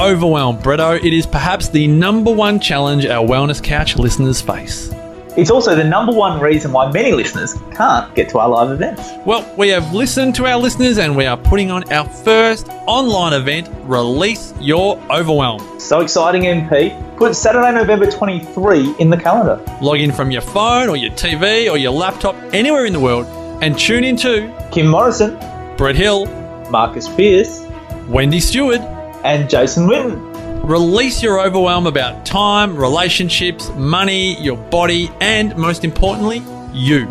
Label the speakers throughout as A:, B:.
A: overwhelm, Bretto. It is perhaps the number one challenge our Wellness Couch listeners face.
B: It's also the number one reason why many listeners can't get to our live events.
A: Well, we have listened to our listeners and we are putting on our first online event, Release Your Overwhelm.
B: So exciting, MP. Put Saturday, November 23 in the calendar.
A: Log in from your phone or your TV or your laptop anywhere in the world and tune in to
B: Kim Morrison,
A: Brett Hill,
B: Marcus Pierce,
A: Wendy Stewart,
B: and Jason Witten.
A: Release your overwhelm about time, relationships, money, your body, and most importantly, you.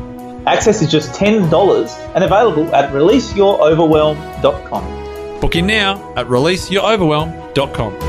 B: Access is just $10 and available at releaseyouroverwhelm.com.
A: Book in now at releaseyouroverwhelm.com.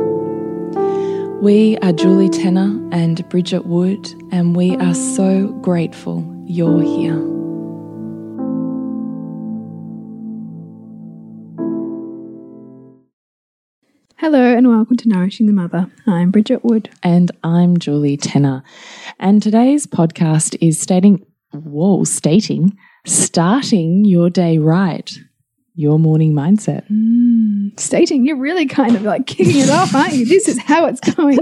C: We are Julie Tenner and Bridget Wood, and we are so grateful you're here.
D: Hello and welcome to Nourishing the Mother. I'm Bridget Wood.
C: And I'm Julie Tenner. And today's podcast is stating, whoa, stating, starting your day right, your morning mindset.
D: Mm, stating you're really kind of like kicking it off, aren't you? This is how it's going.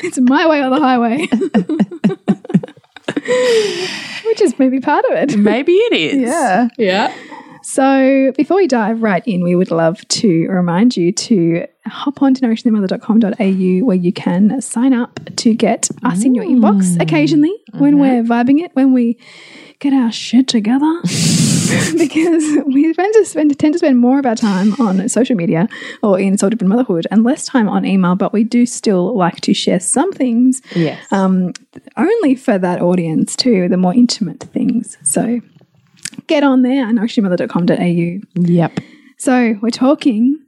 D: it's my way or the highway. Which is maybe part of it.
C: Maybe it is.
D: Yeah.
C: Yeah.
D: So before we dive right in, we would love to remind you to hop on to nourishingthemother.com.au where you can sign up to get us in your inbox mm. occasionally when mm-hmm. we're vibing it, when we get our shit together. because we tend to, spend, tend to spend more of our time on social media or in Soul Driven Motherhood and less time on email, but we do still like to share some things
C: Yes.
D: um, only for that audience too, the more intimate things. So get on there, and nourishingmother.com.au.
C: yep.
D: So we're talking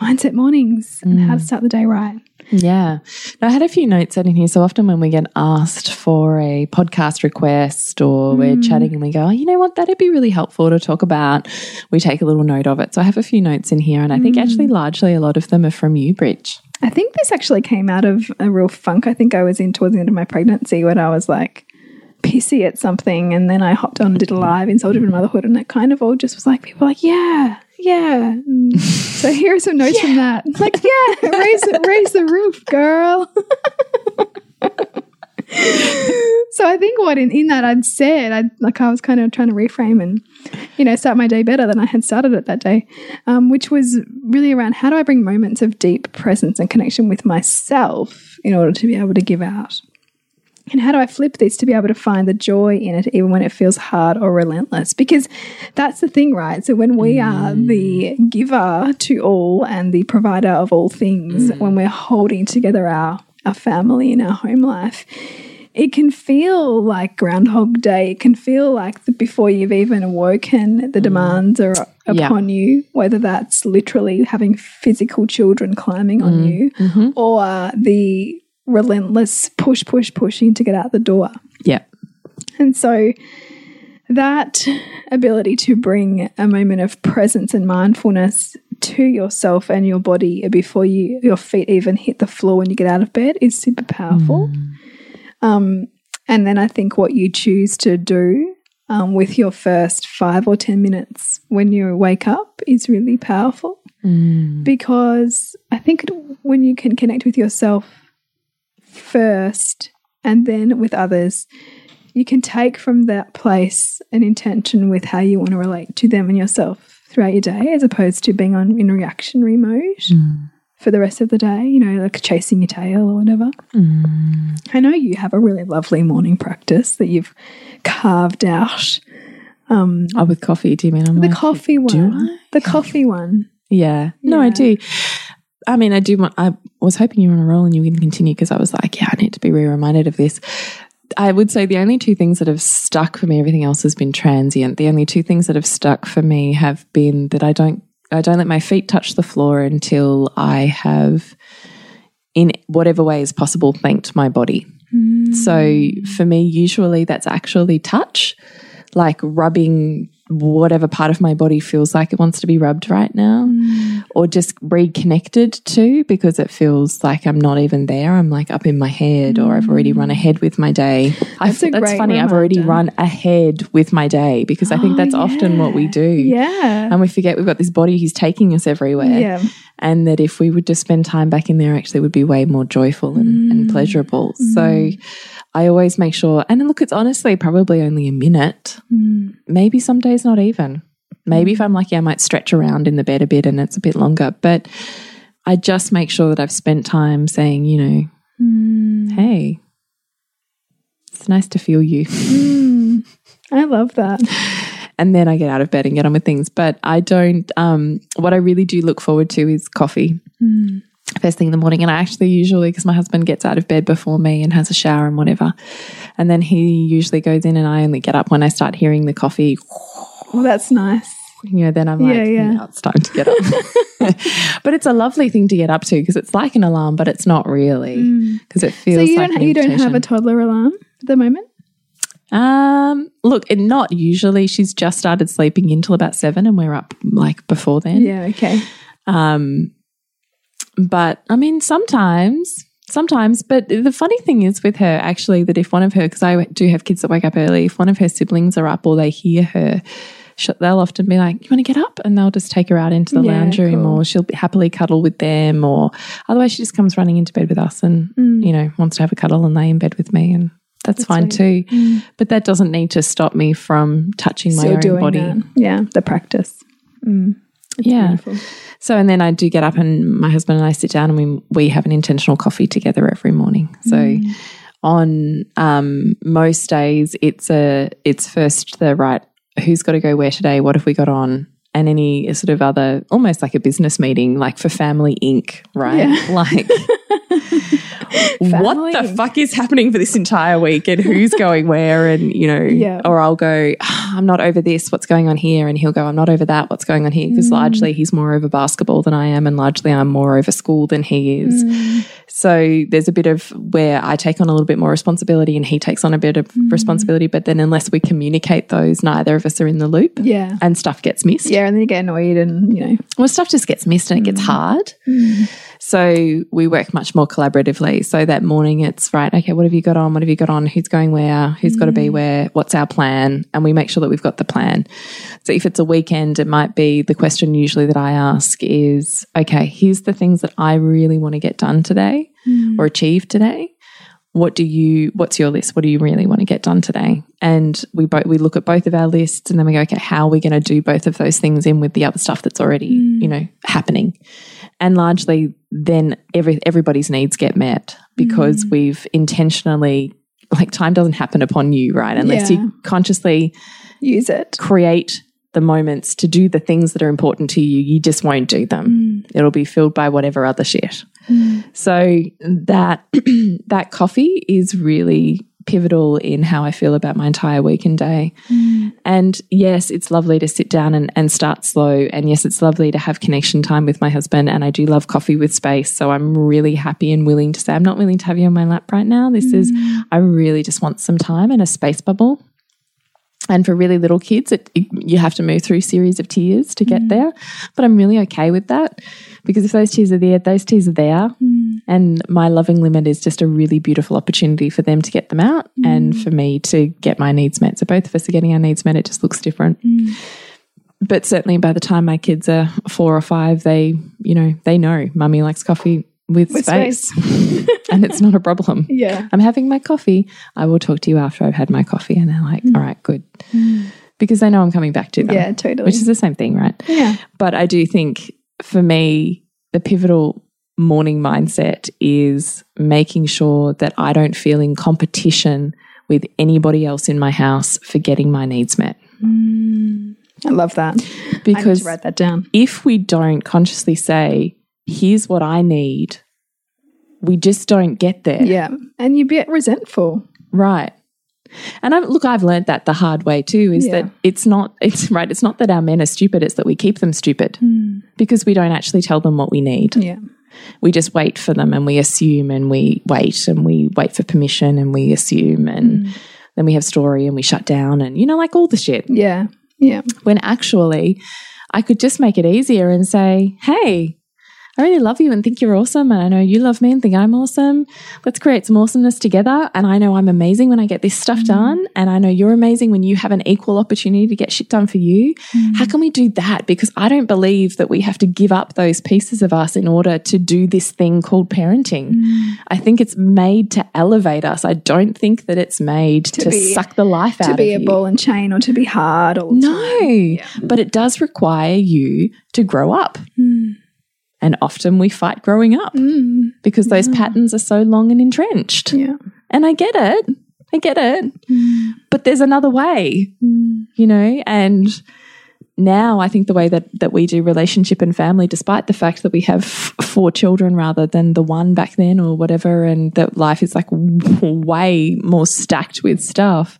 D: mindset mornings and how to start the day right.
C: Yeah. Now, I had a few notes set in here. So often when we get asked for a podcast request or we're hmm. chatting and we go, oh, you know what, that'd be really helpful to talk about, we take a little note of it. So I have a few notes in here. And I think actually hmm. largely a lot of them are from you, Bridge.
D: I think this actually came out of a real funk I think I was in towards the end of my pregnancy when I was like pissy at something and then I hopped on and did a live in Soul Driven Motherhood and it kind of all just was like people were like, yeah, yeah. Mm. so here are some notes from that. Like, yeah, raise the, raise the roof, girl. so I think what in, in that I'd said, I like I was kind of trying to reframe and you know start my day better than I had started it that day, um, which was really around how do I bring moments of deep presence and connection with myself in order to be able to give out. And how do I flip this to be able to find the joy in it, even when it feels hard or relentless? Because that's the thing, right? So, when we are the mm. giver to all and the provider of all things, mm. when we're holding together our, our family and our home life, it can feel like Groundhog Day. It can feel like the, before you've even awoken, the mm. demands are
C: Yeah.
D: upon you, whether that's literally having physical children climbing on you
C: Mhm.
D: or the relentless push, push, pushing to get out the door.
C: Yeah.
D: And so that ability to bring a moment of presence and mindfulness to yourself and your body before you your feet even hit the floor when you get out of bed is super powerful. Um, and then I think what you choose to do um, with your first five or ten minutes when you wake up is really powerful
C: Mm.
D: because I think when you can connect with yourself first and then with others, you can take from that place an intention with how you want to relate to them and yourself throughout your day, as opposed to being on in reactionary mode for the rest of the day, you know, like chasing your tail or whatever. I know you have a really lovely morning practice that you've carved out. Um,
C: Oh, with coffee, do you mean? I'm
D: the
C: like,
D: coffee
C: do
D: one. The coffee one.
C: Yeah. No, I do. I mean, I do want, I was hoping you were on a roll and you were going to continue because I was like, yeah, I need to be re reminded of this. I would say the only two things that have stuck for me, everything else has been transient. The only two things that have stuck for me have been that I don't, I don't let my feet touch the floor until I have, in whatever way is possible, thanked my body. So mm. for me, usually that's actually touch, like rubbing whatever part of my body feels like it wants to be rubbed right now, mm. or just reconnected to because it feels like I'm not even there. I'm like up in my head, or I've already run mm. ahead with my day. I
D: That's
C: f- that's funny. I've already run ahead with my day because I think
D: Oh,
C: that's often what we do.
D: Yeah.
C: And we forget we've got this body who's taking us everywhere
D: yeah.
C: And that if we would just spend time back in there actually would be way more joyful and, and mm. pleasurable. Mm-hmm. So i always make sure and look it's honestly probably only a minute. Mm. Maybe some days not even. Maybe if mm. i'm lucky i might stretch around in the bed a bit and it's a bit longer but i just make sure that i've spent time saying you know hey it's nice to feel you.
D: I love that.
C: and then I get out of bed and get on with things. But I don't. Um, what I really do look forward to is coffee. First thing in the morning, and I actually usually because my husband gets out of bed before me and has a shower and whatever, and then he usually goes in, and I only get up when I start hearing the coffee.
D: Well, that's nice.
C: You know, then I'm like,
D: Yeah, yeah.
C: "Now it's time to get up. but it's a lovely thing to get up to because it's like an alarm, but it's not really because it feels
D: So you
C: like
D: don't you don't have a toddler alarm at the moment?
C: Um, look, it not usually. She's just started sleeping until about seven, and we're up like before then.
D: Yeah. Okay.
C: Um, but I mean, sometimes, sometimes. But the funny thing is with her, actually, that if one of her, because I do have kids that wake up early, if one of her siblings are up or they hear her, they'll often be like, "You want to get up?" And they'll just take her out into the
D: Yeah,
C: lounge room,
D: cool.
C: or she'll happily cuddle with them, or otherwise she just comes running into bed with us and you know wants to have a cuddle and lay in bed with me and. That's, fine too, mm. but that doesn't need to stop me from touching my own
D: doing
C: body.
D: that. Yeah. The practice. Mm.
C: Yeah,
D: Beautiful.
C: so, and then I do get up and my husband and I sit down and we, we have an intentional coffee together every morning. So, mm. on um, most days, it's a it's first the right who's got to go where today, what have we got on, and any sort of other almost like a business meeting, like for Family Inc. Right?
D: Yeah.
C: Like. what the fuck is happening for this entire week and who's going where and you know
D: Yeah.
C: or I'll go "Ah, I'm not over this what's going on here and he'll go I'm not over that what's going on here because largely he's more over basketball than I am and largely I'm more over school than he is so there's a bit of where I take on a little bit more responsibility and he takes on a bit of mm. responsibility but then unless we communicate those neither of us are in the loop
D: Yeah.
C: and stuff gets missed
D: Yeah. And then you get annoyed and, you know,
C: well, stuff just gets missed and it gets mm. hard. Mm. So we work much more collaboratively. So that morning it's right, okay, what have you got on? What have you got on? Who's going where? Who's got to be mm. where? What's our plan? And we make sure that we've got the plan. So if it's a weekend, it might be the question usually that I ask is, okay, here's the things that I really want to get done today mm. or achieve today what do you what's your list what do you really want to get done today and we both we look at both of our lists and then we go okay how are we going to do both of those things in with the other stuff that's already mm. you know happening and largely then every everybody's needs get met because mm. we've intentionally like time doesn't happen upon you right unless
D: Yeah.
C: you consciously
D: use it.
C: create the moments to do the things that are important to you, you just won't do them. Mm. It'll be filled by whatever other shit. Mm. So that that coffee is really pivotal in how I feel about my entire week and day. Mm. And yes, it's lovely to sit down and, and start slow. And yes, it's lovely to have connection time with my husband. And I do love coffee with space. So I'm really happy and willing to say, I'm not willing to have you on my lap right now. This is, mm. I really just want some time and a space bubble. And for really little kids, it, it- you have to move through series of tears to get mm. there. But I'm really okay with that because if those tears are there, those tears are there. And my loving limit is just a really beautiful opportunity for them to get them out mm. and for me to get my needs met. So both of us are getting our needs met. It just looks different. Mm. But certainly by the time my kids are four or five, they, you know, they know mummy likes coffee with,
D: With
C: space. and it's not a problem.
D: Yeah.
C: I'm having my coffee. I will talk to you after I've had my coffee. And they're like, mm. all right, good. Because they know I'm coming back to them.
D: Yeah, totally.
C: Which is the same thing, right?
D: Yeah.
C: But I do think for me, the pivotal morning mindset is making sure that I don't feel in competition with anybody else in my house for getting my needs met.
D: Mm, I love that.
C: Because
D: write that down.
C: if we don't consciously say, here's what I need, we just don't get there.
D: Yeah. And you get resentful.
C: Right. And I, look, I've learned that the hard way too. Is
D: Yeah.
C: that it's not it's right. It's not that our men are stupid. It's that we keep them stupid mm. because we don't actually tell them what we need.
D: Yeah.
C: We just wait for them, and we assume, and we wait, and we wait for permission, and we assume, and mm. then we have story, and we shut down, and you know, like all the shit.
D: Yeah. Yeah.
C: When actually, I could just make it easier and say, "Hey, I really love you and think you're awesome. And I know you love me and think I'm awesome. Let's create some awesomeness together. And I know I'm amazing when I get this stuff mm. done. And I know you're amazing when you have an equal opportunity to get shit done for you. Mm. How can we do that? Because I don't believe that we have to give up those pieces of us in order to do this thing called parenting. Mm. I think it's made to elevate us. I don't think that it's made to,
D: be-
C: suck the life out of you.
D: To be a
C: you.
D: ball and chain or to be hard or
C: No, but it does require you to grow up. And often we fight growing up mm. because those patterns are so long and entrenched.
D: Yeah.
C: And I get it. I get it. Mm. But there's another way, mm. you know? And now I think the way that, that we do relationship and family, despite the fact that we have four children rather than the one back then or whatever, and that life is like way more stacked with stuff,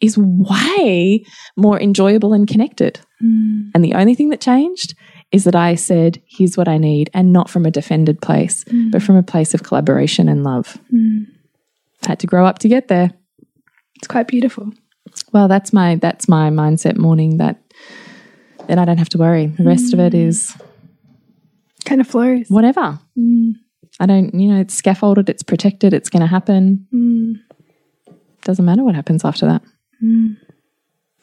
C: is way more enjoyable and connected. And the only thing that changed is that I said, here's what I need, and not from a defended place, mm. but from a place of collaboration and love. Mm. Had to grow up to get there.
D: It's quite beautiful.
C: Well, that's my that's my mindset morning that then I don't have to worry. The rest of it mm. is
D: Kind of flows.
C: whatever. I don't, you know, it's scaffolded, it's protected, it's going to happen. Doesn't matter what happens after that.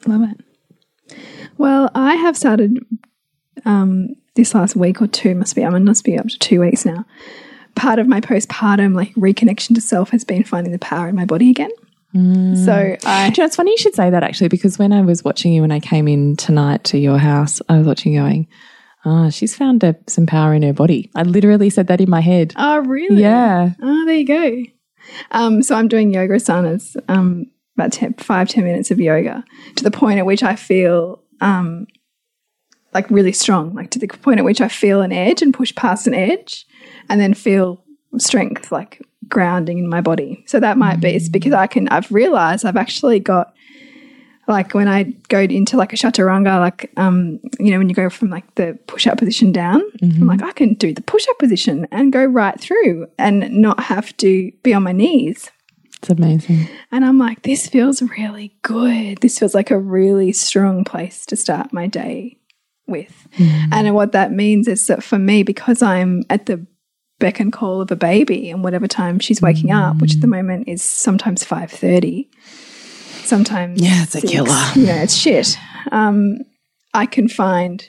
D: Love it. Well, I have started um, this last week or two, must be, I mean, must be up to two weeks now. Part of my postpartum like reconnection to self has been finding the power in my body again. So I,
C: you know, it's funny you should say that actually, because when I was watching you when I came in tonight to your house, I was watching you going, oh, she's found a, some power in her body. I literally said that in my head.
D: oh really?
C: Yeah.
D: Oh, there you go. Um, so I'm doing yoga asanas, um, about 10, five, 10 minutes of yoga to the point at which I feel um, like really strong, like to the point at which I feel an edge and push past an edge and then feel strength, like grounding in my body. So that might be it's because I can, I've realized I've actually got like when I go into like a chaturanga, like um, you know, when you go from like the push up position down, I'm like, I can do the push up position and go right through and not have to be on my knees.
C: It's amazing.
D: And I'm like, this feels really good. This feels like a really strong place to start my day with. And what that means is that for me, because I'm at the beck and call of a baby and whatever time she's waking up, which at the moment is sometimes 5.30, sometimes
C: Yeah, it's a killer.
D: You know, it's shit. Um, I can find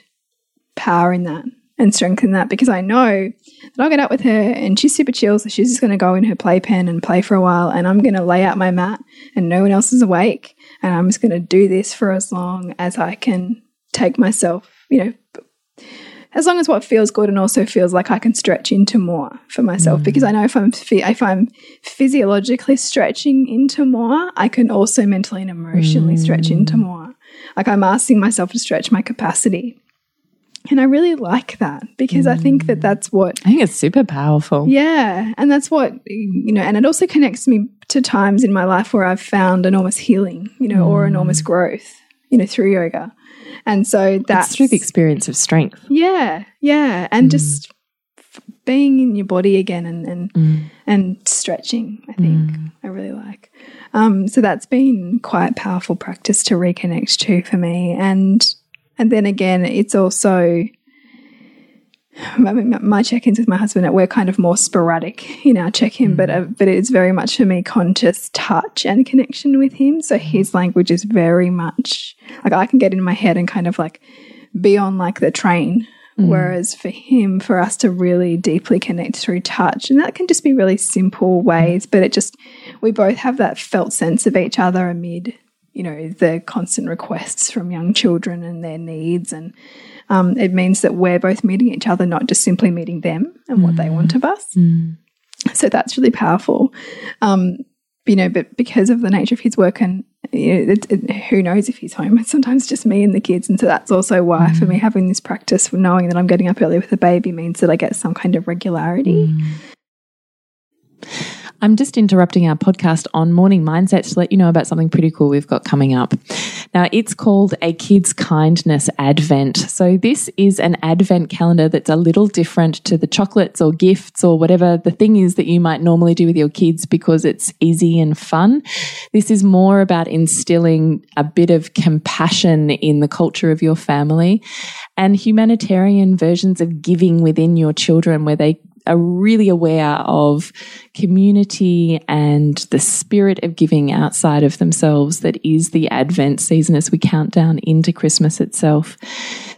D: power in that and strength in that because I know that I'll get up with her and she's super chill, so she's just going to go in her playpen and play for a while, and I'm going to lay out my mat and no one else is awake, and I'm just going to do this for as long as I can take myself, you know. As long as what feels good and also feels like I can stretch into more for myself, because mm. I know if I'm if I'm physiologically stretching into more, I can also mentally and emotionally stretch into mm. more. Like I'm asking myself to stretch my capacity And I really like that because I think that mm. that's what
C: I think it's super powerful.
D: yeah, and that's what you know, and it also connects me to times in my life where I've found enormous healing, you know, or enormous growth, you know, through yoga. And so that's
C: It's through the experience of strength.
D: yeah, yeah, and mm. just f- being in your body again and and mm. and stretching. I think mm. I really like. Um, so that's been quite powerful practice to reconnect to for me, and and then again, it's also. My- my check-ins with my husband, we're kind of more sporadic in our check-in, but mm. uh, but it's very much for me conscious touch and connection with him. So mm. his language is very much like I can get in my head and kind of like be on like the train. Mm. Whereas for him, for us to really deeply connect through touch, and that can just be really simple ways, but it just, we both have that felt sense of each other amid, you know, the constant requests from young children and their needs. And um, it means that we're both meeting each other, not just simply meeting them and what they want of us. So that's really powerful. Um, you know, but because of the nature of his work and you know, it, it, who knows if he's home, it's sometimes just me and the kids. And so that's also why for me having this practice, for knowing that I'm getting up early with the baby means that I get some kind of regularity.
C: I'm just interrupting our podcast on morning mindset to let you know about something pretty cool we've got coming up. Now, it's called a Kids Kindness Advent. So, this is an Advent calendar that's a little different to the chocolates or gifts or whatever the thing is that you might normally do with your kids because it's easy and fun. This is more about instilling a bit of compassion in the culture of your family and humanitarian versions of giving within your children where they are really aware of community and the spirit of giving outside of themselves that is the Advent season as we count down into Christmas itself.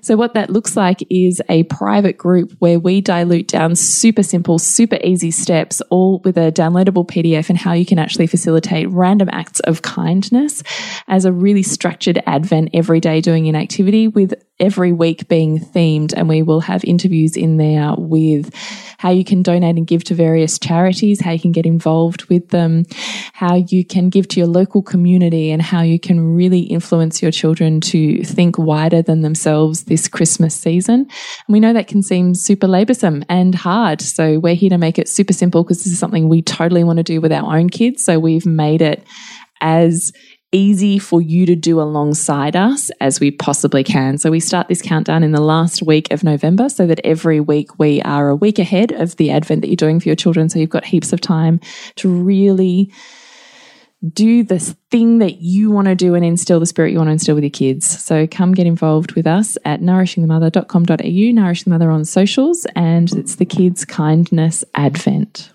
C: So, what that looks like is a private group where we dilute down super simple, super easy steps, all with a downloadable PDF and how you can actually facilitate random acts of kindness as a really structured Advent every day doing an activity with every week being themed. And we will have interviews in there with how you can donate and give to various charities, how you can get involved with them, how you can give to your local community, and how you can really influence your children to think wider than themselves this Christmas season. And we know that can seem super laborsome and hard. So we're here to make it super simple because this is something we totally want to do with our own kids. So we've made it as easy for you to do alongside us as we possibly can. So we start this countdown in the last week of November so that every week we are a week ahead of the advent that you're doing for your children. So you've got heaps of time to really do this thing that you want to do and instill the spirit you want to instill with your kids. So come get involved with us at nourishingthemother.com.au, Nourish the Mother on socials, and it's the Kids Kindness Advent.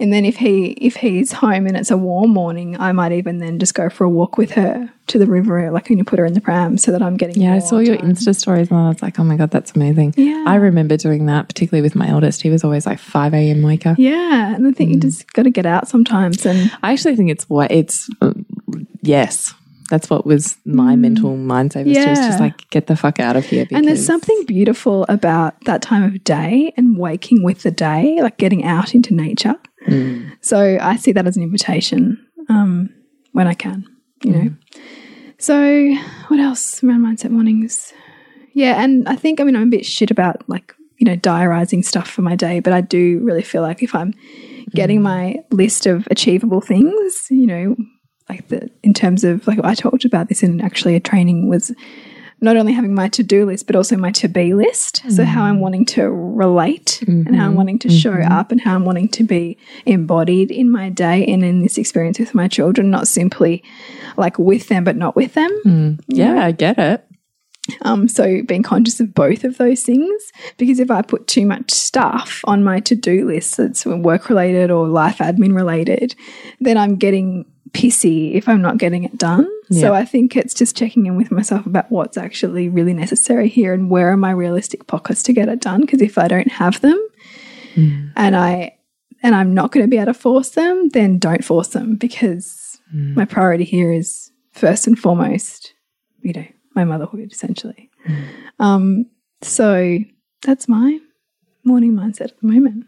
D: And then if he if he's home and it's a warm morning, I might even then just go for a walk with her to the river, like when you put her in the pram, so that I'm getting.
C: Yeah, I saw your
D: time.
C: Insta stories and I was like, oh my God, that's amazing.
D: Yeah.
C: I remember doing that, particularly with my eldest. He was always like 5 a.m. waker.
D: Yeah, and I think you just got to get out sometimes. And
C: I actually think it's what it's, uh, yes, that's what was my mental mindset was to was just
D: Mm.
C: Like, get the fuck out of here.
D: and there's something beautiful about that time of day and waking with the day, like getting out into nature.
C: Mm.
D: So I see that as an invitation um, when I can, you know. So what else around mindset mornings? Yeah, and I think I mean I'm a bit shit about like you know diarizing stuff for my day, but I do really feel like if I'm getting my list of achievable things, you know, like the in terms of like I talked about this in actually a training was not only having my to-do list but also my to-be list. So mm. how i'm wanting to relate and how i'm mm-hmm. wanting to show mm-hmm. up and how i'm wanting to be embodied in my day and in this experience with my children not simply like with them but not with them. Mm.
C: Yeah, I get it.
D: um, so being conscious of both of those things, because if I put too much stuff on my to-do list that's work related or life admin related, then I'm getting pissy if I'm not getting it done. So I think it's just checking in with myself about what's actually really necessary here and where are my realistic pockets to get it done. Because if I don't have them mm. and I and I'm not going to be able to force them, then don't force them because mm. my priority here is first and foremost, you know, my motherhood essentially. Mm. Um, so that's my morning mindset at the moment.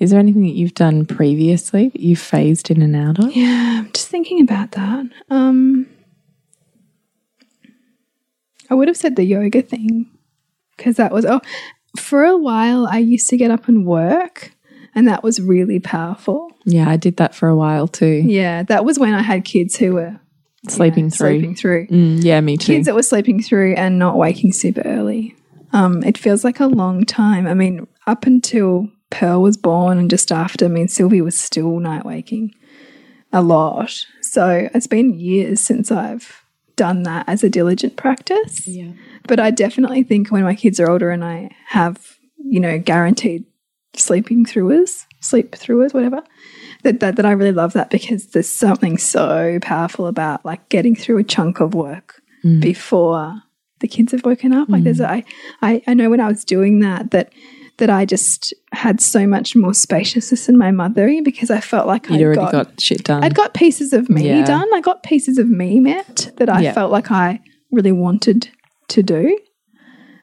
C: Is there anything that you've done previously that you've phased in and out of?
D: Yeah, I'm just thinking about that. Um, I would have said the yoga thing because that was, oh, for a while I used to get up and work, and that was really powerful.
C: Yeah, I did that for a while too.
D: Yeah, that was when I had kids who were
C: Sleeping
D: know,
C: through.
D: Sleeping through.
C: Mm, yeah, me too.
D: Kids that were sleeping through and not waking super early. Um, it feels like a long time. I mean, up until Pearl was born and just after, I mean, Sylvie was still night waking a lot. So it's been years since I've done that as a diligent practice.
C: yeah.
D: But I definitely think when my kids are older and I have, you know, guaranteed sleeping throughers, sleep throughers, whatever, that, that, that I really love that because there's something so powerful about like getting through a chunk of work mm. before the kids have woken up. Like there's, mm. a, I, I, I know when I was doing that, that, that I just had so much more spaciousness in my mothering because I felt like
C: You'd
D: I'd
C: already
D: got,
C: got, shit done.
D: I'd got pieces of me
C: Yeah.
D: done. I got pieces of me met that I
C: Yeah.
D: felt like I really wanted to do.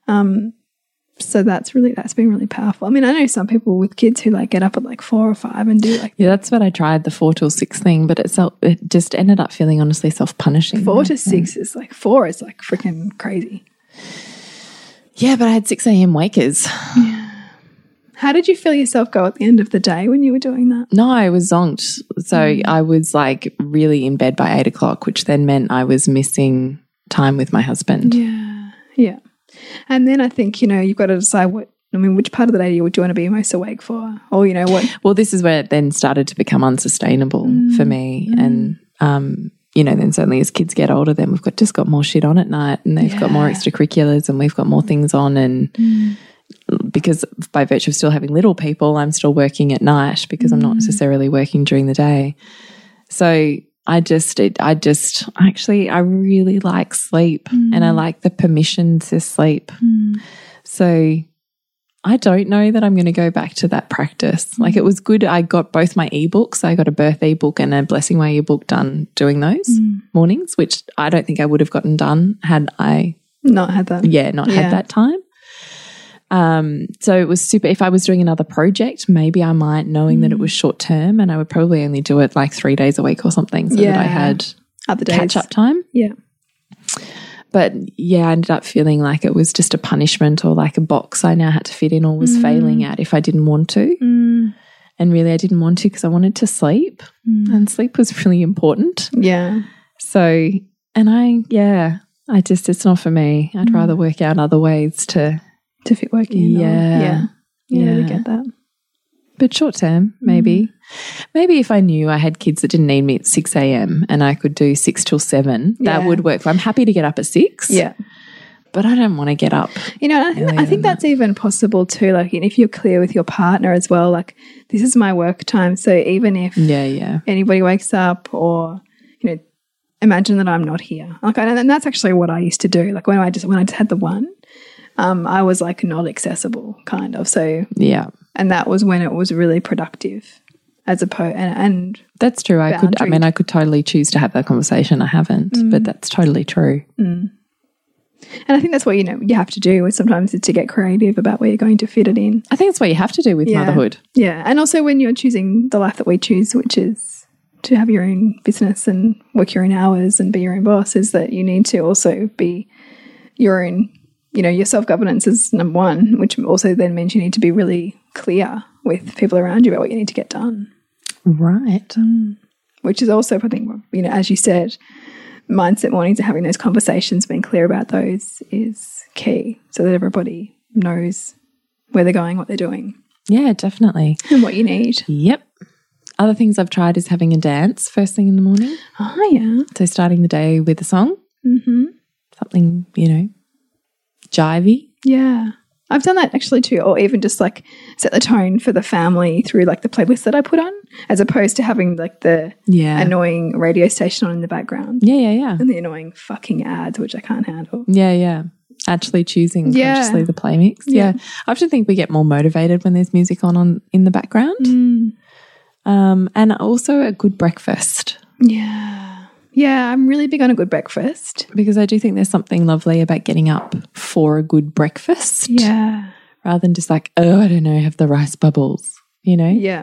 D: Um, so that's really that's been really powerful. I mean, I know some people with kids who like get up at like four or five and do like
C: yeah, that's what I tried the four till six thing, but it, self, it just ended up feeling honestly self punishing.
D: four to six is like four is like freaking crazy.
C: Yeah, but I had 6 a.m. wakers.
D: How did you feel yourself go at the end of the day when you were doing that?
C: No, I was zonked. So mm. I was like really in bed by eight o'clock, which then meant I was missing time with my husband.
D: Yeah, yeah. And then I think you know you've got to decide what. I mean, which part of the day do you, want to be most awake for, or you know what?
C: Well, this is where it then started to become unsustainable mm, for me. Mm. And, um, you know, then certainly as kids get older, then we've got just got more shit on at night and they've got more extracurriculars and we've got more things on. And because by virtue of still having little people, I'm still working at night because I'm not mm. necessarily working during the day. So I just, it, I just, actually, I really like sleep and I mm. like the permission to sleep. Mm. So I don't know that I'm going to go back to that practice. Like it was good. I got both my ebooks. I got a birth ebook and a blessing way ebook done doing those mornings, which I don't think I would have gotten done had I,
D: Not had that.
C: yeah, not
D: Yeah.
C: had that time. Um, so it was super. If I was doing another project, maybe I might, knowing that it was short term, and I would probably only do it like three days a week or something, so that I had
D: Other days.
C: catch up time.
D: Yeah.
C: But yeah, I ended up feeling like it was just a punishment or like a box I now had to fit in or was failing at if I didn't want to.
D: Mm.
C: And really, I didn't want to because I wanted to sleep, and sleep was really important.
D: Yeah.
C: So, and I, yeah, I just, it's not for me. I'd rather work out other ways to,
D: To fit work in. or-
C: Yeah.
D: yeah. Yeah. I get that.
C: but short term, maybe. Mm. Maybe if I knew I had kids that didn't need me at 6 a.m. and I could do six till seven, that would work. I'm happy to get up at six.
D: Yeah.
C: But I don't want to get up.
D: You know, I think, I think that's even possible too. Like, if you're clear with your partner as well, like, this is my work time. So even if
C: Yeah, yeah.
D: anybody wakes up or, you know, imagine that I'm not here. Like, and and that's actually what I used to do. Like, when I just, when I just had the one, um, I was like not accessible, kind of. So,
C: Yeah.
D: and that was when it was really productive as opposed, and, and
C: That's true. I could, I mean, I could totally choose to have that conversation. I haven't,
D: Mm.
C: but that's totally true.
D: and I think that's what, you know, you have to do is sometimes is to get creative about where you're going to fit it in.
C: I think it's what you have to do with
D: Yeah.
C: motherhood.
D: Yeah. And also when you're choosing the life that we choose, which is to have your own business and work your own hours and be your own boss, is that you need to also be your own, you know, your self governance is number one, which also then means you need to be really clear with people around you about what you need to get done,
C: Right.
D: which is also, I think, you know, as you said, mindset mornings and having those conversations, being clear about those is key so that everybody knows where they're going, what they're doing,
C: Yeah, definitely.
D: and what you need.
C: Yep. Other things I've tried is having a dance first thing in the morning.
D: Oh, yeah.
C: So starting the day with a song,
D: Mm-hmm.
C: something, you know, jivey.
D: Yeah. I've done that actually too, or even just like set the tone for the family through like the playlist that I put on, as opposed to having like the
C: Yeah.
D: annoying radio station on in the background
C: yeah, yeah, yeah.
D: and the annoying fucking ads, which I can't handle.
C: Yeah, yeah. Actually choosing
D: Yeah.
C: consciously the play mix. Yeah.
D: Yeah.
C: I often think we get more motivated when there's music on, on in the background.
D: Mm.
C: Um, and also a good breakfast.
D: Yeah. Yeah, I'm really big on a good breakfast.
C: Because I do think there's something lovely about getting up for a good breakfast.
D: Yeah.
C: Rather than just like, oh, I don't know, have the rice bubbles, you know?
D: Yeah.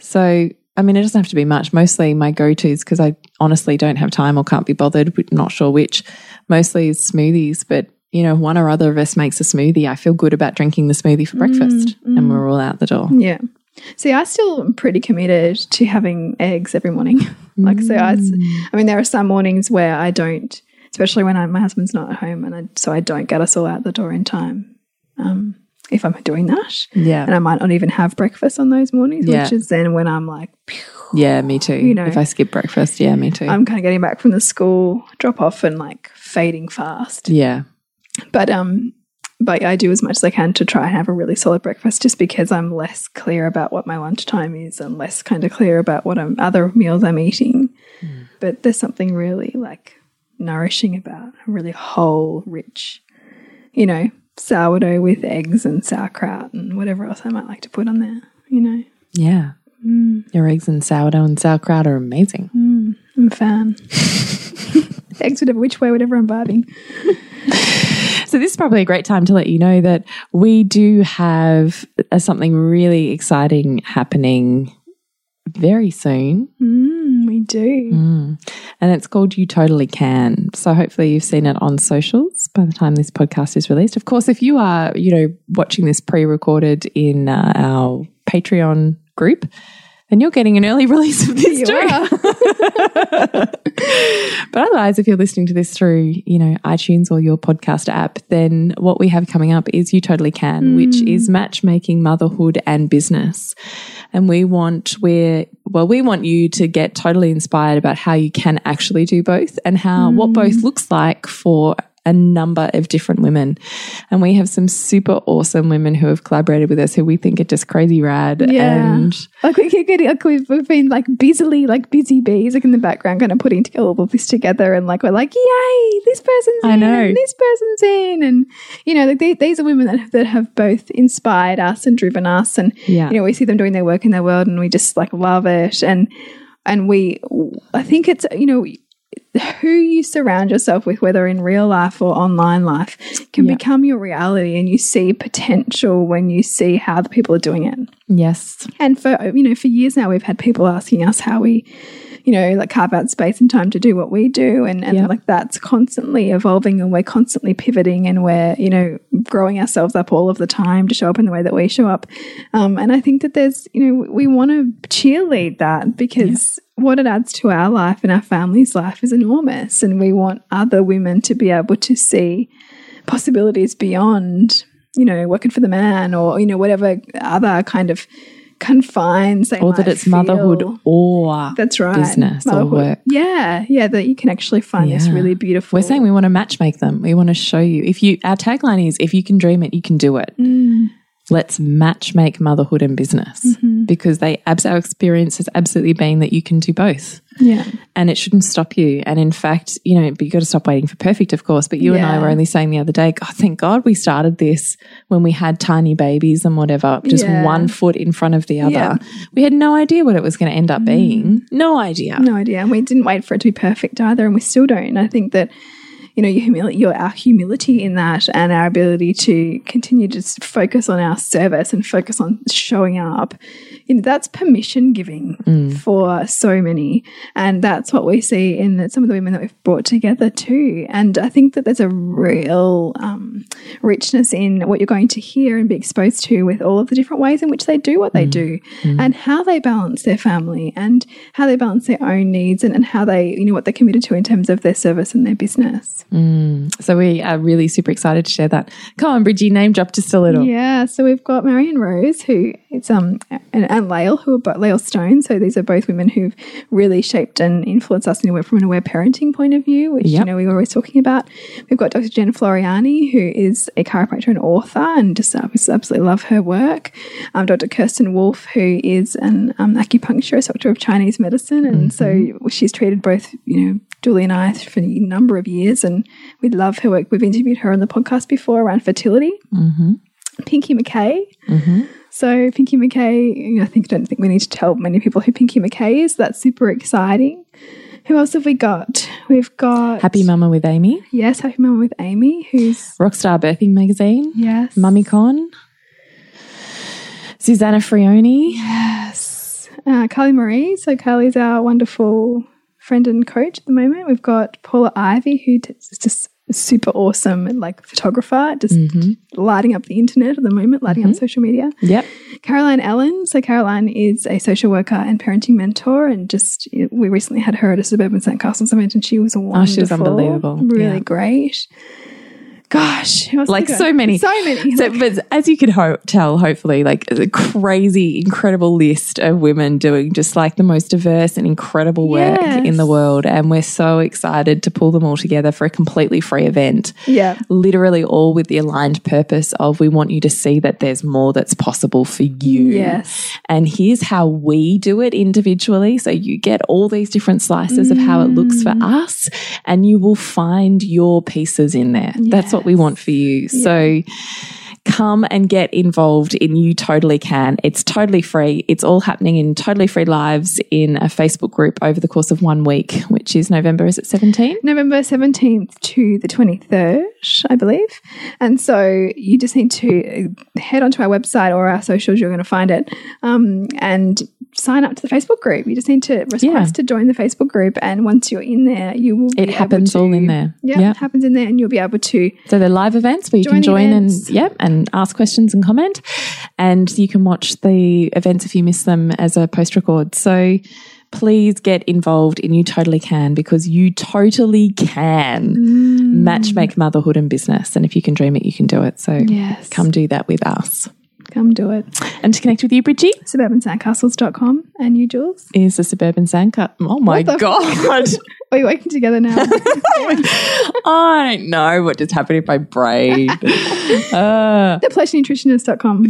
C: So I mean, it doesn't have to be much. Mostly my go tos, because I honestly don't have time or can't be bothered, not sure which, mostly is smoothies. But, you know, one or other of us makes a smoothie. I feel good about drinking the smoothie for breakfast mm, and mm. we're all out the door.
D: Yeah. See, I still am pretty committed to having eggs every morning. like, so I, I mean, there are some mornings where I don't, especially when I, my husband's not at home, and I, so I don't get us all out the door in time. Um, if I'm doing that,
C: Yeah.
D: and I might not even have breakfast on those mornings,
C: Yeah.
D: which is then when I'm like,
C: Yeah, me too.
D: You know.
C: if I skip breakfast, yeah, me too.
D: I'm kind of getting back from the school drop off and like fading fast.
C: yeah.
D: But um, but I do as much as I can to try and have a really solid breakfast, just because I'm less clear about what my lunchtime is and less kind of clear about what I'm, other meals I'm eating. Hmm. But there's something really like nourishing about a really whole, rich, you know, sourdough with eggs and sauerkraut and whatever else I might like to put on there. You know,
C: Yeah. Mm. Your eggs and sourdough and sauerkraut are amazing. Mm.
D: I'm a fan. eggs, whatever, which way, whatever I'm vibing.
C: So this is probably a great time to let you know that we do have uh, something really exciting happening very soon.
D: Mm, we do.
C: And it's called You Totally Can. So hopefully you've seen it on socials by the time this podcast is released. Of course, if you are, you know, watching this pre-recorded in uh, our Patreon group, then you're getting an early release of this too. But otherwise, if you're listening to this through, you know, iTunes or your podcast app, then what we have coming up is You Totally Can, which hmm. is matchmaking, motherhood, and business. And we want we're well, we want you to get totally inspired about how you can actually do both and how what hmm. both looks like for a number of different women. And we have some super awesome women who have collaborated with us who we think are just crazy rad.
D: Yeah.
C: And
D: Like we keep getting, like we've, we've been like busily, like busy bees, like in the background, kind of putting together all of this together, and like we're like, yay, this person's
C: I
D: in,
C: know.
D: and this person's in, and you know, like they, these are women that have, that have both inspired us and driven us, and
C: Yeah.
D: you know, we see them doing their work in their world, and we just like love it, and and we, I think it's you know. Who you surround yourself with, whether in real life or online life, can
C: Yeah.
D: become your reality, and you see potential when you see how the people are doing it.
C: yes.
D: And for you know, for years now, we've had people asking us how we, you know, like carve out space and time to do what we do, and and
C: Yeah.
D: like that's constantly evolving, and we're constantly pivoting, and we're you know growing ourselves up all of the time to show up in the way that we show up. Um, and I think that there's you know we want to cheerlead that because. What it adds to our life and our family's life is enormous, and we want other women to be able to see possibilities beyond, you know, working for the man or, you know, whatever other kind of confines they
C: Or that it's
D: feel.
C: motherhood or
D: That's right.
C: business or
D: Motherhood.
C: work.
D: Yeah, yeah, that you can actually find this really beautiful.
C: We're saying we want to match make them. We want to show you. If you, our tagline is, if you can dream it, you can do it.
D: Mm.
C: Let's match make motherhood and business
D: Mm-hmm.
C: because they, abs- our experience has absolutely been that you can do both
D: yeah,
C: and it shouldn't stop you. And in fact, you know, but you got to stop waiting for perfect, of course. But you and I were only saying the other day, God, thank God we started this when we had tiny babies and whatever, just
D: Yeah.
C: one foot in front of the other.
D: Yeah.
C: We had no idea what it was going to end up being. No idea.
D: no idea. And we didn't wait for it to be perfect either, and we still don't. I think that you know your humility, your our humility in that, and our ability to continue to focus on our service and focus on showing up. You know, that's permission giving mm. for so many, and that's what we see in some of the women that we've brought together too. And I think that there's a real um, richness in what you're going to hear and be exposed to with all of the different ways in which they do what they mm. do, mm. and how they balance their family, and how they balance their own needs, and, and how they, you know, what they're committed to in terms of their service and their business.
C: So we are really super excited to share that. Come on, Bridgie, name drop just a little.
D: Yeah, so we've got Marion Rose, who it's um and, and Lael, who are both Lael Stone. So these are both women who've really shaped and influenced us in a, from an aware parenting point of view, which you know we were always talking about. We've got Dr. Jen Floreani, who is a chiropractor and author, and just uh, absolutely love her work. Um, Dr. Kirsten Wolf, who is an um, acupuncturist, doctor of Chinese medicine, and so she's treated both you know Julie and I for a number of years, and we love her work. We've interviewed her on the podcast before around fertility. Pinky McKay. So Pinky McKay, you know, I think don't think we need to tell many people who Pinky McKay is. That's super exciting. Who else have we got? We've got
C: Happy Mama with Amy,
D: Yes, Happy Mama with Amy, who's
C: Rockstar Birthing Magazine,
D: yes,
C: Mummy Con, Susanna Frioni,
D: Yes, uh, Carly Marie. So Carly's our wonderful friend and coach at the moment. We've got Paula Ivy, who is just a super awesome like photographer, just mm-hmm. lighting up the internet at the moment, lighting up mm-hmm. social media.
C: Yep.
D: Caroline Ellen. So Caroline is a social worker and parenting mentor, and just we recently had her at a suburban St. Castles event, and she was wonderful,
C: Oh, she was unbelievable.
D: really
C: Yeah.
D: great. Gosh,
C: like so many,
D: so many.
C: So, but as you could ho- tell, hopefully, like a crazy, incredible list of women doing just like the most diverse and incredible work
D: Yes.
C: in the world, and we're so excited to pull them all together for a completely free event.
D: yeah,
C: Literally, all with the aligned purpose of we want you to see that there's more that's possible for you.
D: yes,
C: And here's how we do it individually. So you get all these different slices of how it looks for mm. us, and you will find your pieces in there. That's what we want for you. So come and get involved in You Totally Can. It's totally free. It's all happening in totally free lives in a Facebook group over the course of one week, which is November, is it 17?
D: November seventeenth to the twenty third, I believe. And so you just need to head onto our website or our socials. You're going to find it, um, and sign up to the Facebook group. You just need to request
C: Yeah.
D: to join the Facebook group, and once you're in there, you will. Be
C: It happens
D: to-
C: all in there.
D: Yeah,
C: Yeah.
D: it happens in there, and you'll be able to.
C: So they're live events where you
D: Join
C: can join
D: events.
C: and yep and ask questions and comment, and you can watch the events if you miss them as a post record. So please get involved and You Totally Can because you totally can
D: Mm.
C: match make motherhood and business, and if you can dream it, you can do it. So
D: Yes.
C: come do that with us.
D: Come do it.
C: And to connect with you, Bridgie,
D: Suburbansandcastles.com and you, Jules.
C: is the Suburban Sandcut. Oh my god!
D: Are you working together now?
C: I don't know what just happened in my brain. uh,
D: thepleasurenutritionist.com.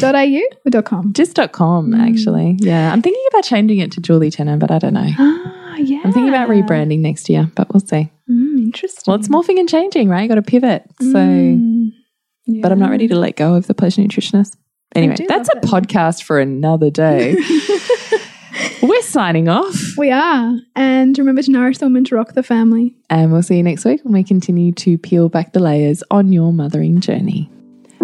D: dot .au or dot .com?
C: Just dot com,
D: Mm.
C: actually. Yeah. I'm thinking about changing it to Julie Tenner, but I don't know.
D: Ah, yeah.
C: I'm thinking about rebranding next year, but we'll see.
D: Mm, interesting.
C: Well, it's morphing and changing, right? Got to pivot. So,
D: Mm,
C: but I'm not ready to let go of the pleasure nutritionist. Anyway, that's a
D: that.
C: podcast for another day. We're signing off,
D: We are. And remember to nourish the woman to rock the family.
C: and we'll see you next week when we continue to peel back the layers on your mothering journey.